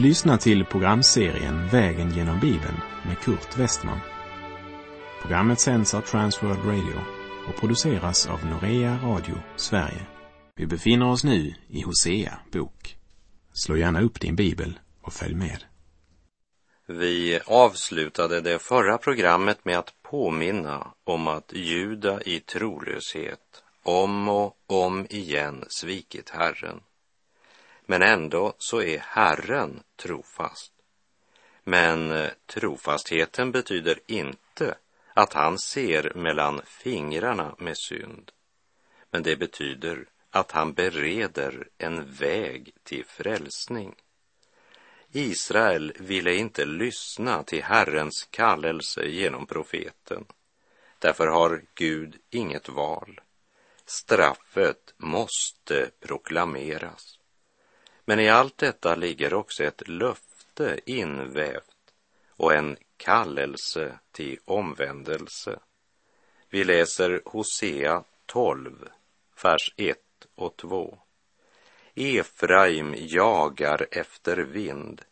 Du lyssnar till programserien Vägen genom Bibeln med Kurt Westman. Programmet sänds av Transworld Radio och produceras av Norea Radio Sverige. Vi befinner oss nu i Hosea bok. Slå gärna upp din bibel och följ med. Vi avslutade det förra programmet med att påminna om att Juda i trolöshet om och om igen svikit Herren. Men ändå så är Herren trofast. Men eh, trofastheten betyder inte att han ser mellan fingrarna med synd. Men det betyder att han bereder en väg till frälsning. Israel ville inte lyssna till Herrens kallelse genom profeten. Därför har Gud inget val. Straffet måste proklameras. Men i allt detta ligger också ett löfte invävt och en kallelse till omvändelse. Vi läser Hosea 12, vers 1 och 2. Efraim jagar efter vind.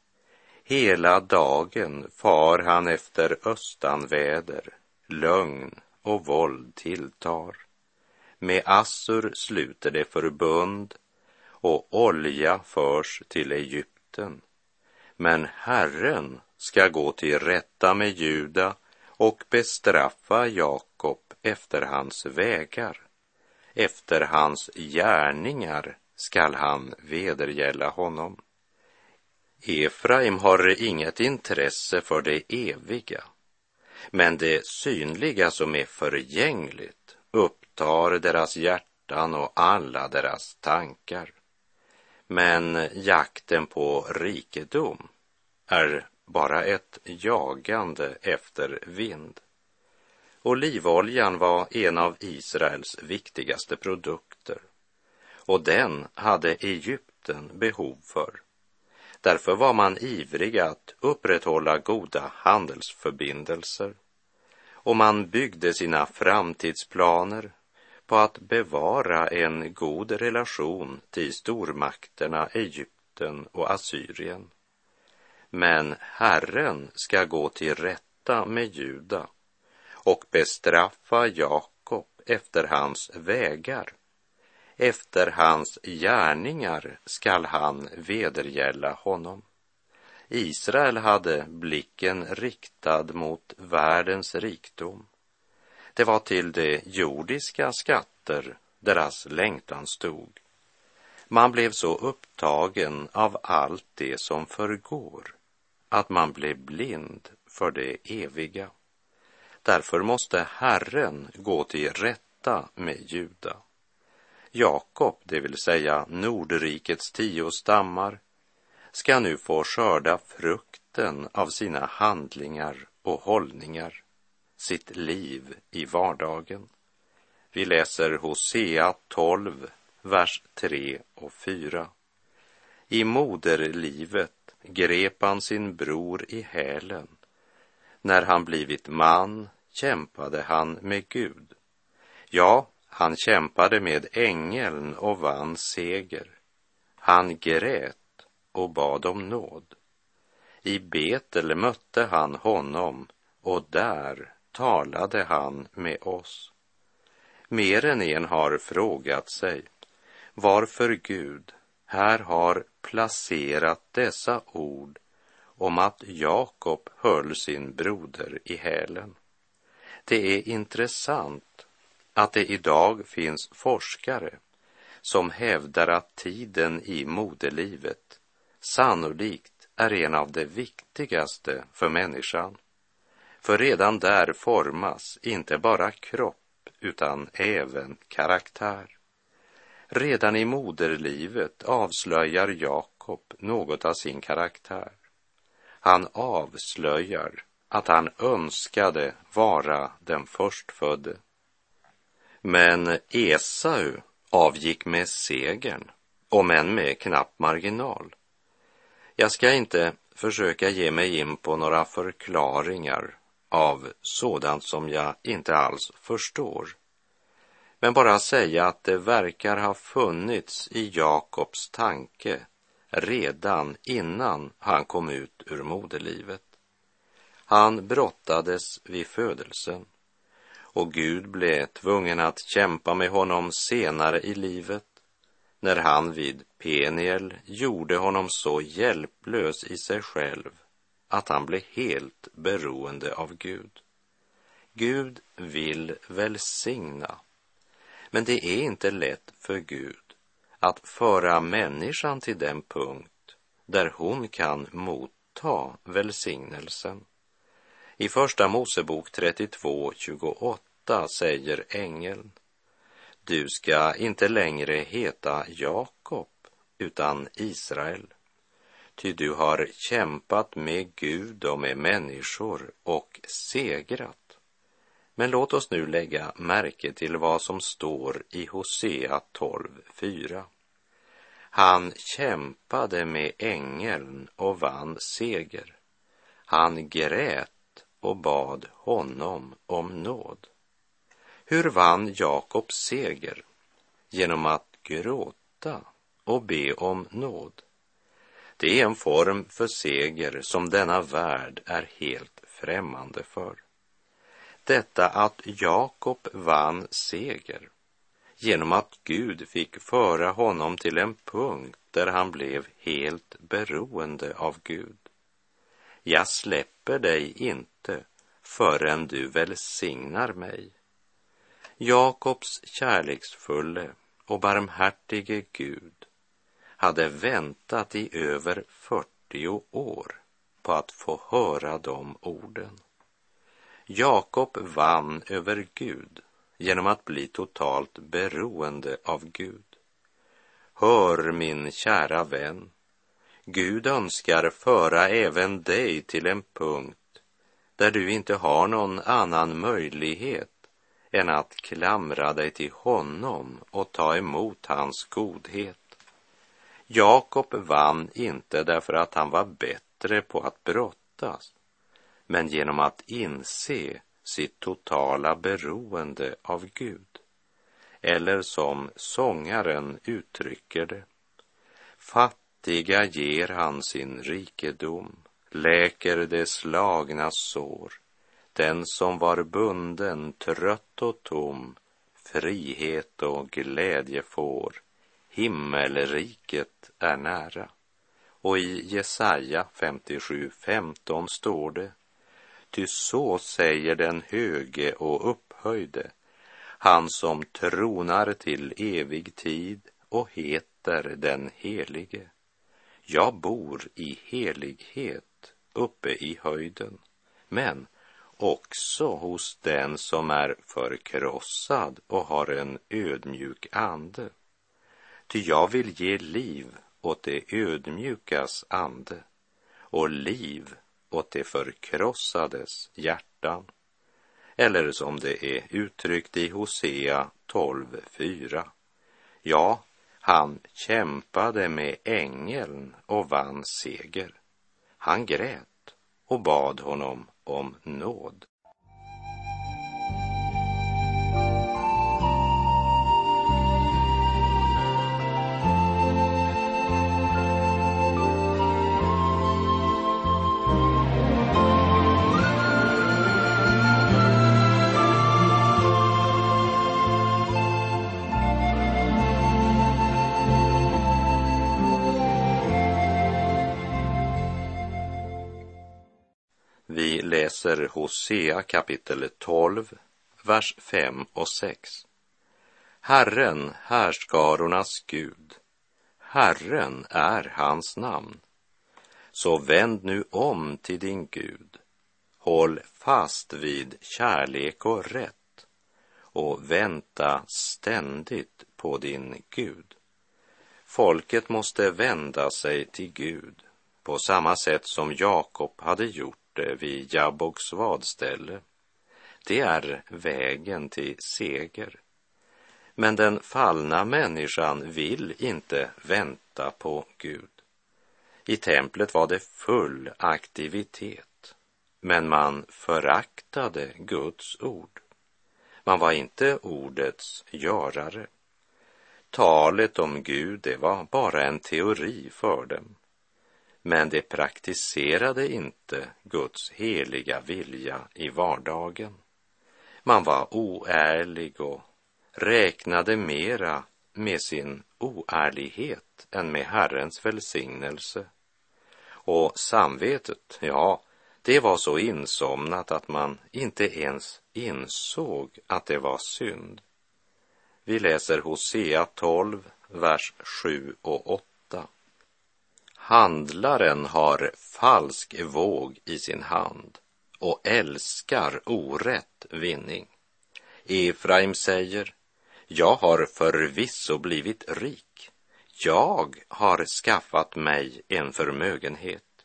Hela dagen far han efter östanväder. Lögn och våld tilltar. Med Assur sluter det förbund och olja förs till Egypten. Men Herren ska gå till rätta med Juda och bestraffa Jakob efter hans vägar. Efter hans gärningar skall han vedergälla honom. Efraim har inget intresse för det eviga, men det synliga som är förgängligt upptar deras hjärtan och alla deras tankar. Men jakten på rikedom är bara ett jagande efter vind. Olivoljan var en av Israels viktigaste produkter och den hade Egypten behov för. Därför var man ivrig att upprätthålla goda handelsförbindelser och man byggde sina framtidsplaner på att bevara en god relation till stormakterna Egypten och Assyrien. Men Herren ska gå till rätta med Juda och bestraffa Jakob efter hans vägar. Efter hans gärningar skall han vedergälla honom. Israel hade blicken riktad mot världens rikdom det var till de jordiska skatter deras längtan stod. Man blev så upptagen av allt det som förgår att man blev blind för det eviga. Därför måste Herren gå till rätta med Juda. Jakob, det vill säga Nordrikets tio stammar, ska nu få skörda frukten av sina handlingar och hållningar sitt liv i vardagen. Vi läser Hosea 12, vers 3 och 4. I moderlivet grep han sin bror i hälen. När han blivit man kämpade han med Gud. Ja, han kämpade med ängeln och vann seger. Han grät och bad om nåd. I Betel mötte han honom och där talade han med oss. Mer än en har frågat sig varför Gud här har placerat dessa ord om att Jakob höll sin broder i hälen. Det är intressant att det idag finns forskare som hävdar att tiden i moderlivet sannolikt är en av de viktigaste för människan. För redan där formas inte bara kropp utan även karaktär. Redan i moderlivet avslöjar Jakob något av sin karaktär. Han avslöjar att han önskade vara den förstfödde. Men Esau avgick med segern, om än med knapp marginal. Jag ska inte försöka ge mig in på några förklaringar av sådant som jag inte alls förstår. Men bara säga att det verkar ha funnits i Jakobs tanke redan innan han kom ut ur moderlivet. Han brottades vid födelsen och Gud blev tvungen att kämpa med honom senare i livet när han vid Peniel gjorde honom så hjälplös i sig själv att han blev helt beroende av Gud. Gud vill välsigna, men det är inte lätt för Gud att föra människan till den punkt där hon kan motta välsignelsen. I Första Mosebok 32, 28 säger ängeln du ska inte längre heta Jakob utan Israel. Ty du har kämpat med Gud och med människor och segrat. Men låt oss nu lägga märke till vad som står i Hosea 12.4. Han kämpade med ängeln och vann seger. Han grät och bad honom om nåd. Hur vann Jakob seger? Genom att gråta och be om nåd. Det är en form för seger som denna värld är helt främmande för. Detta att Jakob vann seger genom att Gud fick föra honom till en punkt där han blev helt beroende av Gud. Jag släpper dig inte förrän du välsignar mig. Jakobs kärleksfulle och barmhärtige Gud hade väntat i över 40 år på att få höra de orden. Jakob vann över Gud genom att bli totalt beroende av Gud. Hör min kära vän, Gud önskar föra även dig till en punkt där du inte har någon annan möjlighet än att klamra dig till honom och ta emot hans godhet. Jakob vann inte därför att han var bättre på att brottas, men genom att inse sitt totala beroende av Gud. Eller som sångaren uttrycker det. Fattiga ger han sin rikedom, läker de slagna sår den som var bunden, trött och tom, frihet och glädje får. Himmelriket är nära. Och i Jesaja 57.15 står det Ty så säger den höge och upphöjde, han som tronar till evig tid och heter den helige. Jag bor i helighet uppe i höjden, men också hos den som är förkrossad och har en ödmjuk ande. Ty jag vill ge liv åt det ödmjukas ande och liv åt det förkrossades hjärtan. Eller som det är uttryckt i Hosea 12.4. Ja, han kämpade med ängeln och vann seger. Han grät och bad honom om nåd. Läser Hosea kapitel 12, vers 5 och 6. Herren, härskarornas Gud, Herren är hans namn. Så vänd nu om till din Gud, håll fast vid kärlek och rätt och vänta ständigt på din Gud. Folket måste vända sig till Gud på samma sätt som Jakob hade gjort borte vid Jabboks vadställe. Det är vägen till seger. Men den fallna människan vill inte vänta på Gud. I templet var det full aktivitet, men man föraktade Guds ord. Man var inte ordets görare. talet om Gud, det var bara en teori för dem. Men de praktiserade inte Guds heliga vilja i vardagen. Man var oärlig och räknade mera med sin oärlighet än med Herrens välsignelse. Och samvetet, ja, det var så insomnat att man inte ens insåg att det var synd. Vi läser Hosea 12, vers 7 och 8. Handlaren har falsk våg i sin hand och älskar orätt vinning. Efraim säger, jag har förvisso blivit rik. Jag har skaffat mig en förmögenhet.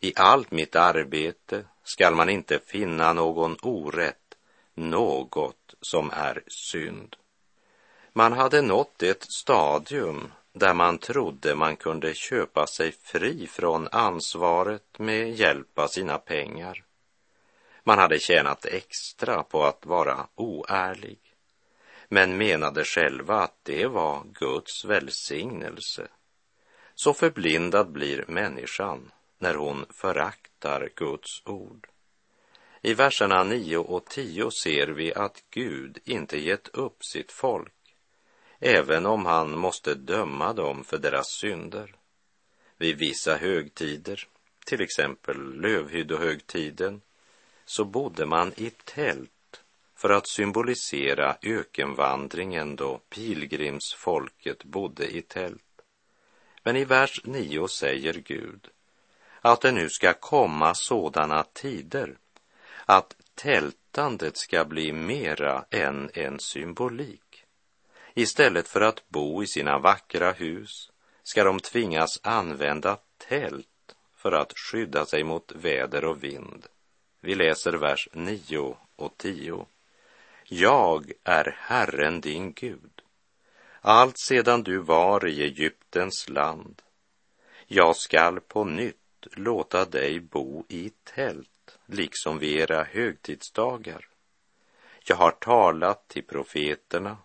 I allt mitt arbete skall man inte finna någon orätt, något som är synd. Man hade nått ett stadium där man trodde man kunde köpa sig fri från ansvaret med hjälp av sina pengar. Man hade tjänat extra på att vara oärlig, men menade själva att det var Guds välsignelse. Så förblindad blir människan när hon föraktar Guds ord. I verserna 9 och 10 ser vi att Gud inte gett upp sitt folk, även om han måste döma dem för deras synder. Vid vissa högtider, till exempel lövhyddohögtiden, så bodde man i tält för att symbolisera ökenvandringen då pilgrimsfolket bodde i tält. Men i vers 9 säger Gud att det nu ska komma sådana tider att tältandet ska bli mera än en symbolik. Istället för att bo i sina vackra hus ska de tvingas använda tält för att skydda sig mot väder och vind. Vi läser vers 9 och 10. Jag är Herren din Gud, allt sedan du var i Egyptens land. Jag skall på nytt låta dig bo i tält, liksom vid era högtidsdagar. Jag har talat till profeterna,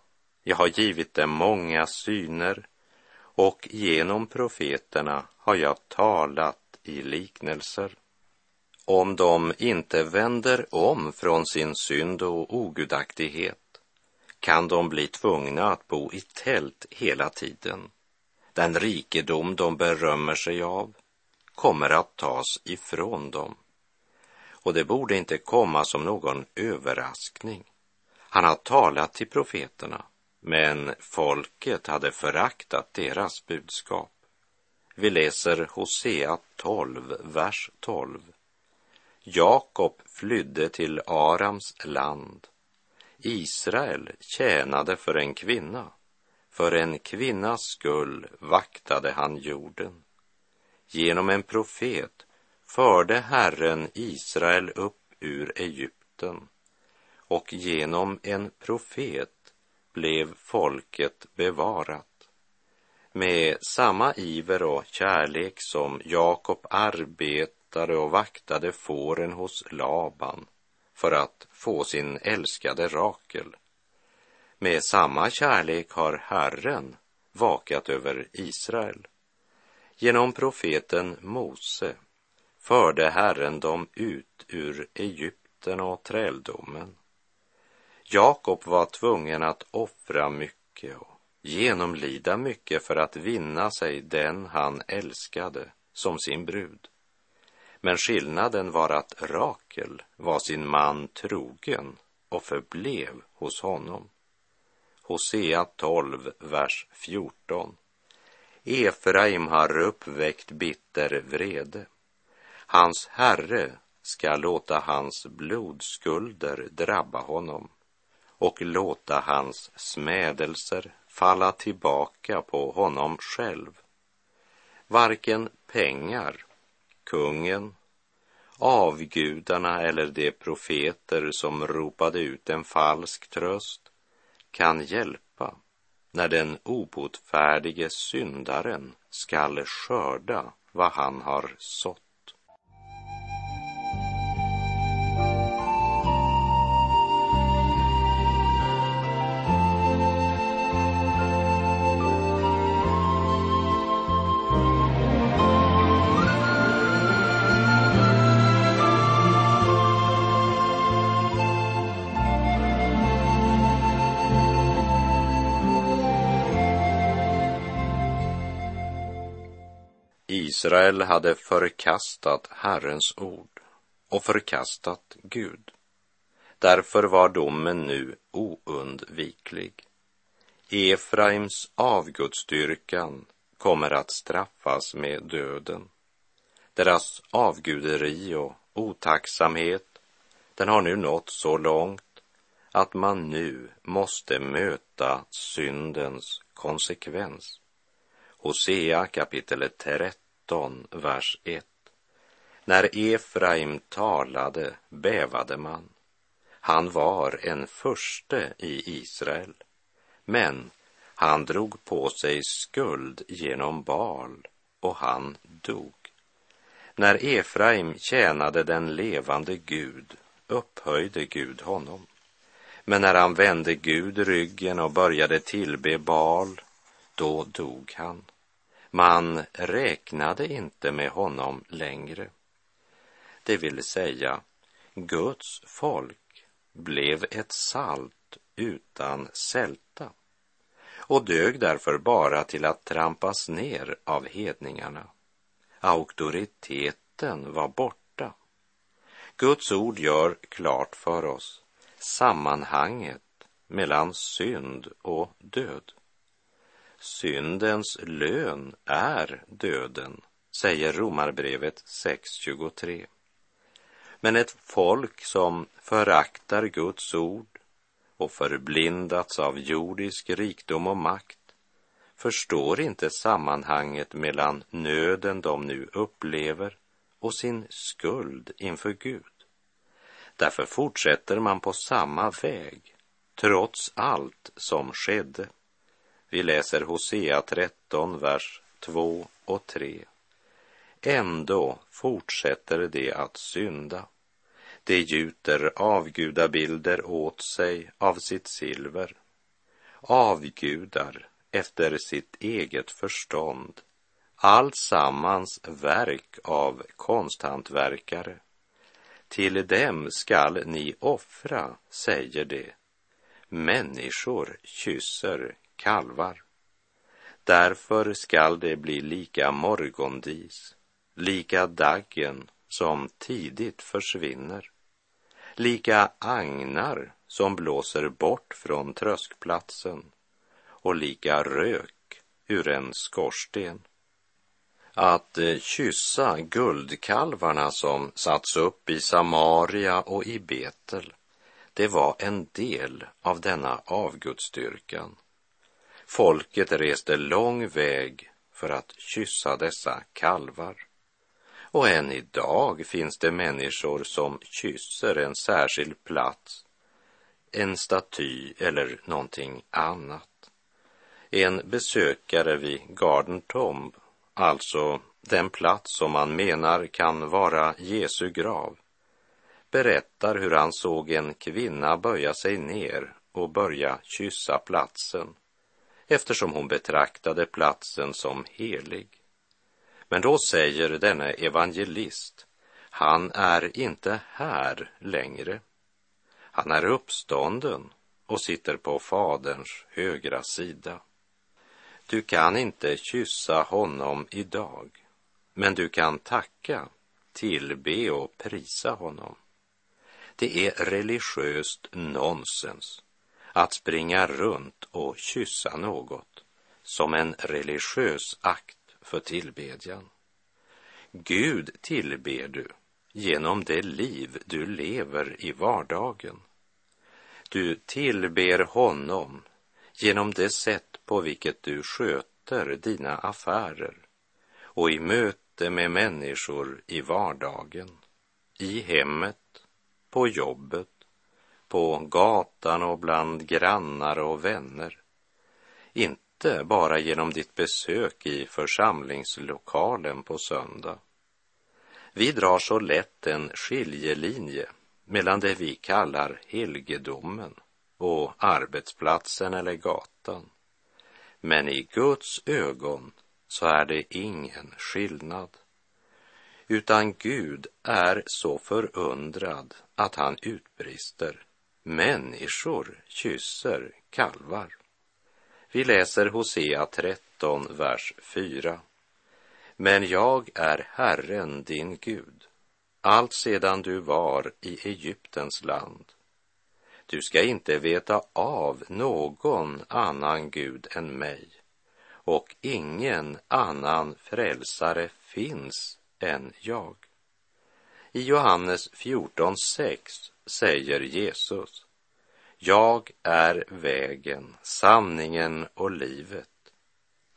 jag har givit dem många syner och genom profeterna har jag talat i liknelser. Om de inte vänder om från sin synd och ogudaktighet kan de bli tvungna att bo i tält hela tiden. Den rikedom de berömmer sig av kommer att tas ifrån dem. Och det borde inte komma som någon överraskning. Han har talat till profeterna, men folket hade föraktat deras budskap. Vi läser Hosea 12, vers 12. Jakob flydde till Arams land. Israel tjänade för en kvinna. För en kvinnas skull vaktade han jorden. Genom en profet förde Herren Israel upp ur Egypten och genom en profet blev folket bevarat. Med samma iver och kärlek som Jakob arbetade och vaktade fåren hos Laban för att få sin älskade Rakel. Med samma kärlek har Herren vakat över Israel. Genom profeten Mose förde Herren dem ut ur Egypten och träldomen. Jakob var tvungen att offra mycket och genomlida mycket för att vinna sig den han älskade som sin brud. Men skillnaden var att Rakel var sin man trogen och förblev hos honom. Hosea 12, vers 14. Efraim har uppväckt bitter vrede. Hans herre ska låta hans blodskulder drabba honom och låta hans smädelser falla tillbaka på honom själv. Varken pengar, kungen, avgudarna eller de profeter som ropade ut en falsk tröst kan hjälpa när den obotfärdige syndaren skall skörda vad han har sått. Israel hade förkastat Herrens ord och förkastat Gud. Därför var domen nu oundviklig. Efraims avgudsdyrkan kommer att straffas med döden. Deras avguderi och otacksamhet, den har nu nått så långt att man nu måste möta syndens konsekvens. Hosea kapitel 13, vers 1. När Efraim talade bävade man. Han var en förste i Israel, men han drog på sig skuld genom Baal och han dog. När Efraim tjänade den levande Gud upphöjde Gud honom. Men när han vände Gud ryggen och började tillbe Baal, då dog han. Man räknade inte med honom längre. Det vill säga, Guds folk blev ett salt utan sälta och dög därför bara till att trampas ner av hedningarna. Auktoriteten var borta. Guds ord gör klart för oss sammanhanget mellan synd och död. Syndens lön är döden, säger Romarbrevet 6.23. Men ett folk som föraktar Guds ord och förblindats av jordisk rikdom och makt förstår inte sammanhanget mellan nöden de nu upplever och sin skuld inför Gud. Därför fortsätter man på samma väg, trots allt som skedde. Vi läser Hosea 13, vers 2 och 3. Ändå fortsätter de att synda. De gjuter avgudabilder åt sig av sitt silver. Avgudar efter sitt eget förstånd, alltsammans verk av konsthantverkare. Till dem skall ni offra, säger de. Människor kysser kalvar. Därför skall det bli lika morgondis, lika daggen som tidigt försvinner, lika agnar som blåser bort från tröskplatsen och lika rök ur en skorsten. Att kyssa guldkalvarna som satts upp i Samaria och i Betel, det var en del av denna avgudsdyrkan. Folket reste lång väg för att kyssa dessa kalvar. Och än idag finns det människor som kysser en särskild plats, en staty eller någonting annat. En besökare vid Garden Tomb, alltså den plats som man menar kan vara Jesu grav, berättar hur han såg en kvinna böja sig ner och börja kyssa platsen eftersom hon betraktade platsen som helig. Men då säger denne evangelist, han är inte här längre. Han är uppstånden och sitter på Faderns högra sida. Du kan inte kyssa honom idag, men du kan tacka, tillbe och prisa honom. Det är religiöst nonsens att springa runt och kyssa något som en religiös akt för tillbedjan. Gud tillber du genom det liv du lever i vardagen. Du tillber honom genom det sätt på vilket du sköter dina affärer och i möte med människor i vardagen, i hemmet, på jobbet, på gatan och bland grannar och vänner. Inte bara genom ditt besök i församlingslokalen på söndag. Vi drar så lätt en skiljelinje mellan det vi kallar helgedomen och arbetsplatsen eller gatan. Men i Guds ögon så är det ingen skillnad. Utan Gud är så förundrad att han utbrister Människor kysser kalvar. Vi läser Hosea 13, vers 4. Men jag är Herren din Gud, allt sedan du var i Egyptens land. Du ska inte veta av någon annan Gud än mig och ingen annan frälsare finns än jag. I Johannes 14.6 säger Jesus Jag är vägen, sanningen och livet.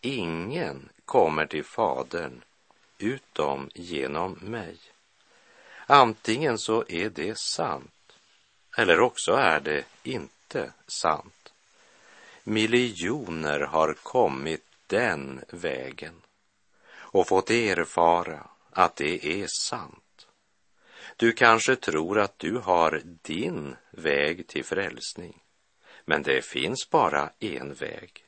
Ingen kommer till Fadern utom genom mig. Antingen så är det sant eller också är det inte sant. Miljoner har kommit den vägen och fått erfara att det är sant. Du kanske tror att du har din väg till frälsning, men det finns bara en väg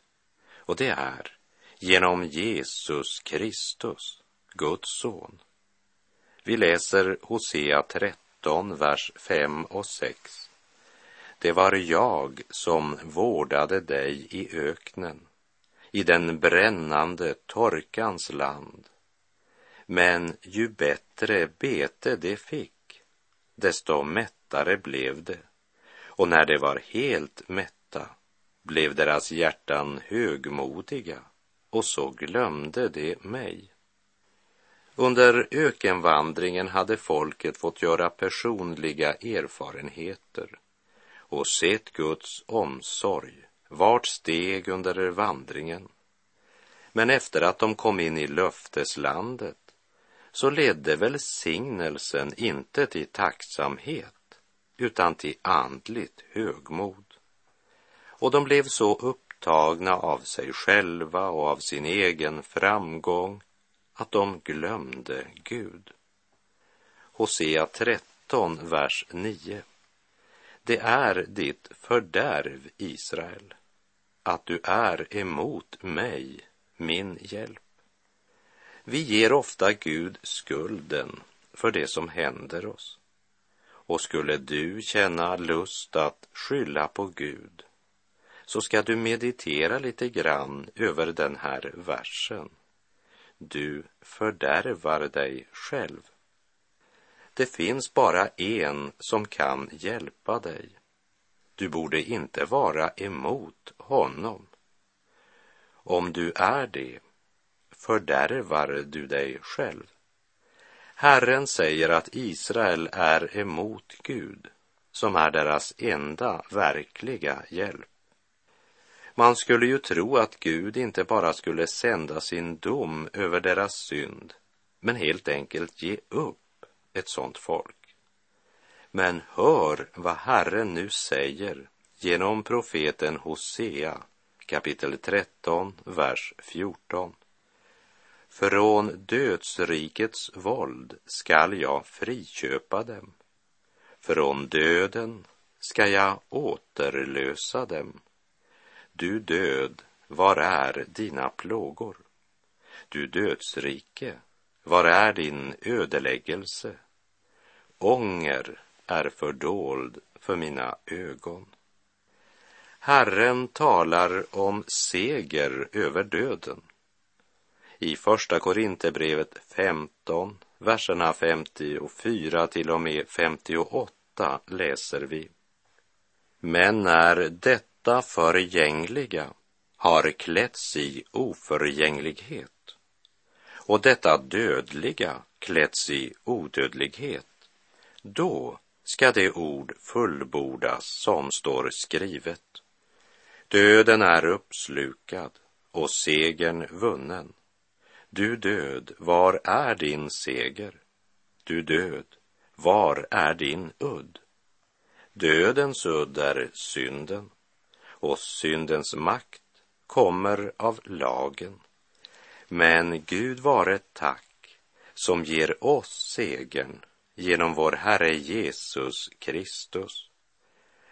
och det är genom Jesus Kristus, Guds son. Vi läser Hosea 13, vers 5 och 6. Det var jag som vårdade dig i öknen, i den brännande torkans land. Men ju bättre bete det fick, desto mättare blev det. Och när de var helt mätta blev deras hjärtan högmodiga och så glömde de mig. Under ökenvandringen hade folket fått göra personliga erfarenheter och sett Guds omsorg vart steg under vandringen. Men efter att de kom in i löfteslandet så ledde välsignelsen inte till tacksamhet utan till andligt högmod. Och de blev så upptagna av sig själva och av sin egen framgång att de glömde Gud. Hosea 13, vers 9. Det är ditt fördärv, Israel, att du är emot mig, min hjälp. Vi ger ofta Gud skulden för det som händer oss. Och skulle du känna lust att skylla på Gud så ska du meditera lite grann över den här versen. Du fördärvar dig själv. Det finns bara en som kan hjälpa dig. Du borde inte vara emot honom. Om du är det, fördärvar du dig själv. Herren säger att Israel är emot Gud, som är deras enda verkliga hjälp. Man skulle ju tro att Gud inte bara skulle sända sin dom över deras synd, men helt enkelt ge upp ett sådant folk. Men hör vad Herren nu säger genom profeten Hosea kapitel 13, vers 14. Från dödsrikets våld skall jag friköpa dem. Från döden ska jag återlösa dem du död, var är dina plågor? Du dödsrike, var är din ödeläggelse? Ånger är fördold för mina ögon. Herren talar om seger över döden. I Första Korinthierbrevet 15, verserna 54 till och med 58 läser vi. Men när detta förgängliga har klätts i oförgänglighet och detta dödliga klätts i odödlighet, då ska det ord fullbordas som står skrivet. Döden är uppslukad och segern vunnen. Du död, var är din seger? Du död, var är din udd? Dödens udd är synden och syndens makt kommer av lagen. Men Gud vare tack som ger oss segern genom vår Herre Jesus Kristus.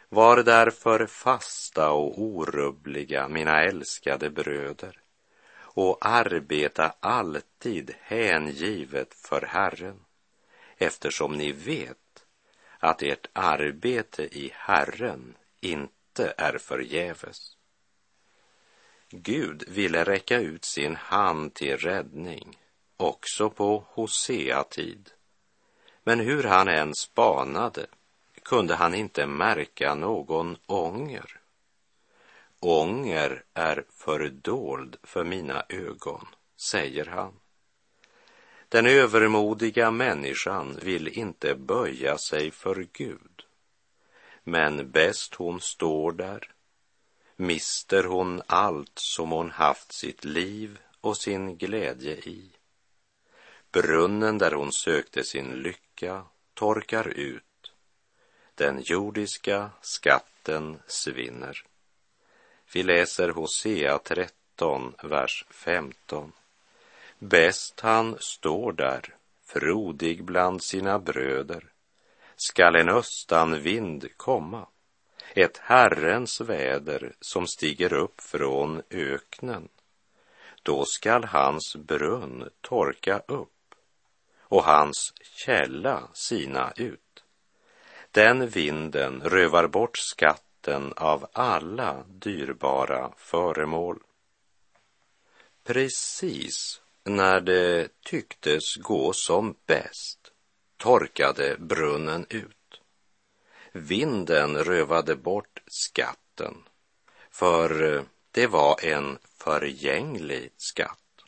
Var därför fasta och orubbliga, mina älskade bröder, och arbeta alltid hängivet för Herren, eftersom ni vet att ert arbete i Herren inte är förgäves. Gud ville räcka ut sin hand till räddning också på Hosea-tid. Men hur han än spanade kunde han inte märka någon ånger. Ånger är fördold för mina ögon, säger han. Den övermodiga människan vill inte böja sig för Gud. Men bäst hon står där mister hon allt som hon haft sitt liv och sin glädje i. Brunnen där hon sökte sin lycka torkar ut. Den jordiska skatten svinner. Vi läser Hosea 13, vers 15. Bäst han står där, frodig bland sina bröder, skall en östanvind komma, ett Herrens väder som stiger upp från öknen. Då skall hans brunn torka upp och hans källa sina ut. Den vinden rövar bort skatten av alla dyrbara föremål. Precis när det tycktes gå som bäst torkade brunnen ut. Vinden rövade bort skatten, för det var en förgänglig skatt.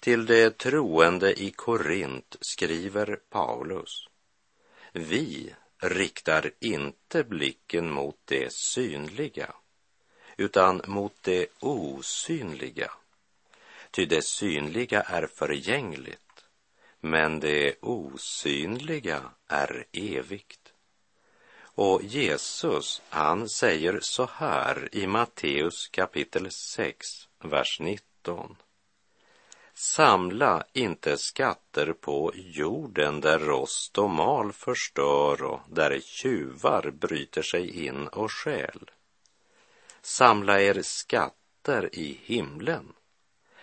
Till de troende i Korint skriver Paulus. Vi riktar inte blicken mot det synliga, utan mot det osynliga Ty det synliga är förgängligt, men det osynliga är evigt. Och Jesus, han säger så här i Matteus kapitel 6, vers 19. Samla inte skatter på jorden där rost och mal förstör och där tjuvar bryter sig in och stjäl. Samla er skatter i himlen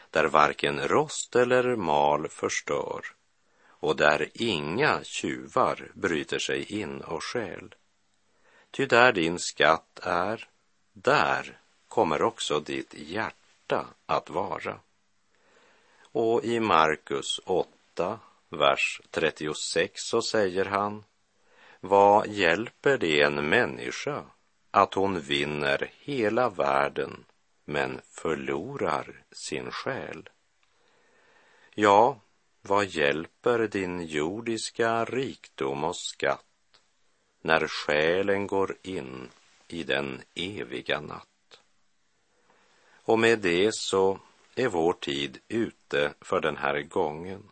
där varken rost eller mal förstör och där inga tjuvar bryter sig in och stjäl. Ty där din skatt är, där kommer också ditt hjärta att vara. Och i Markus 8, vers 36 så säger han, vad hjälper det en människa att hon vinner hela världen men förlorar sin själ. Ja, vad hjälper din jordiska rikdom och skatt när själen går in i den eviga natt? Och med det så är vår tid ute för den här gången.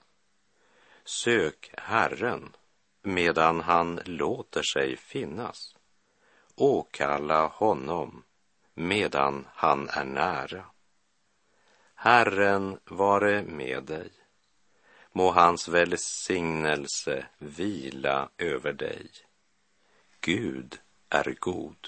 Sök Herren medan han låter sig finnas. Åkalla honom medan han är nära. Herren vare med dig. Må hans välsignelse vila över dig. Gud är god.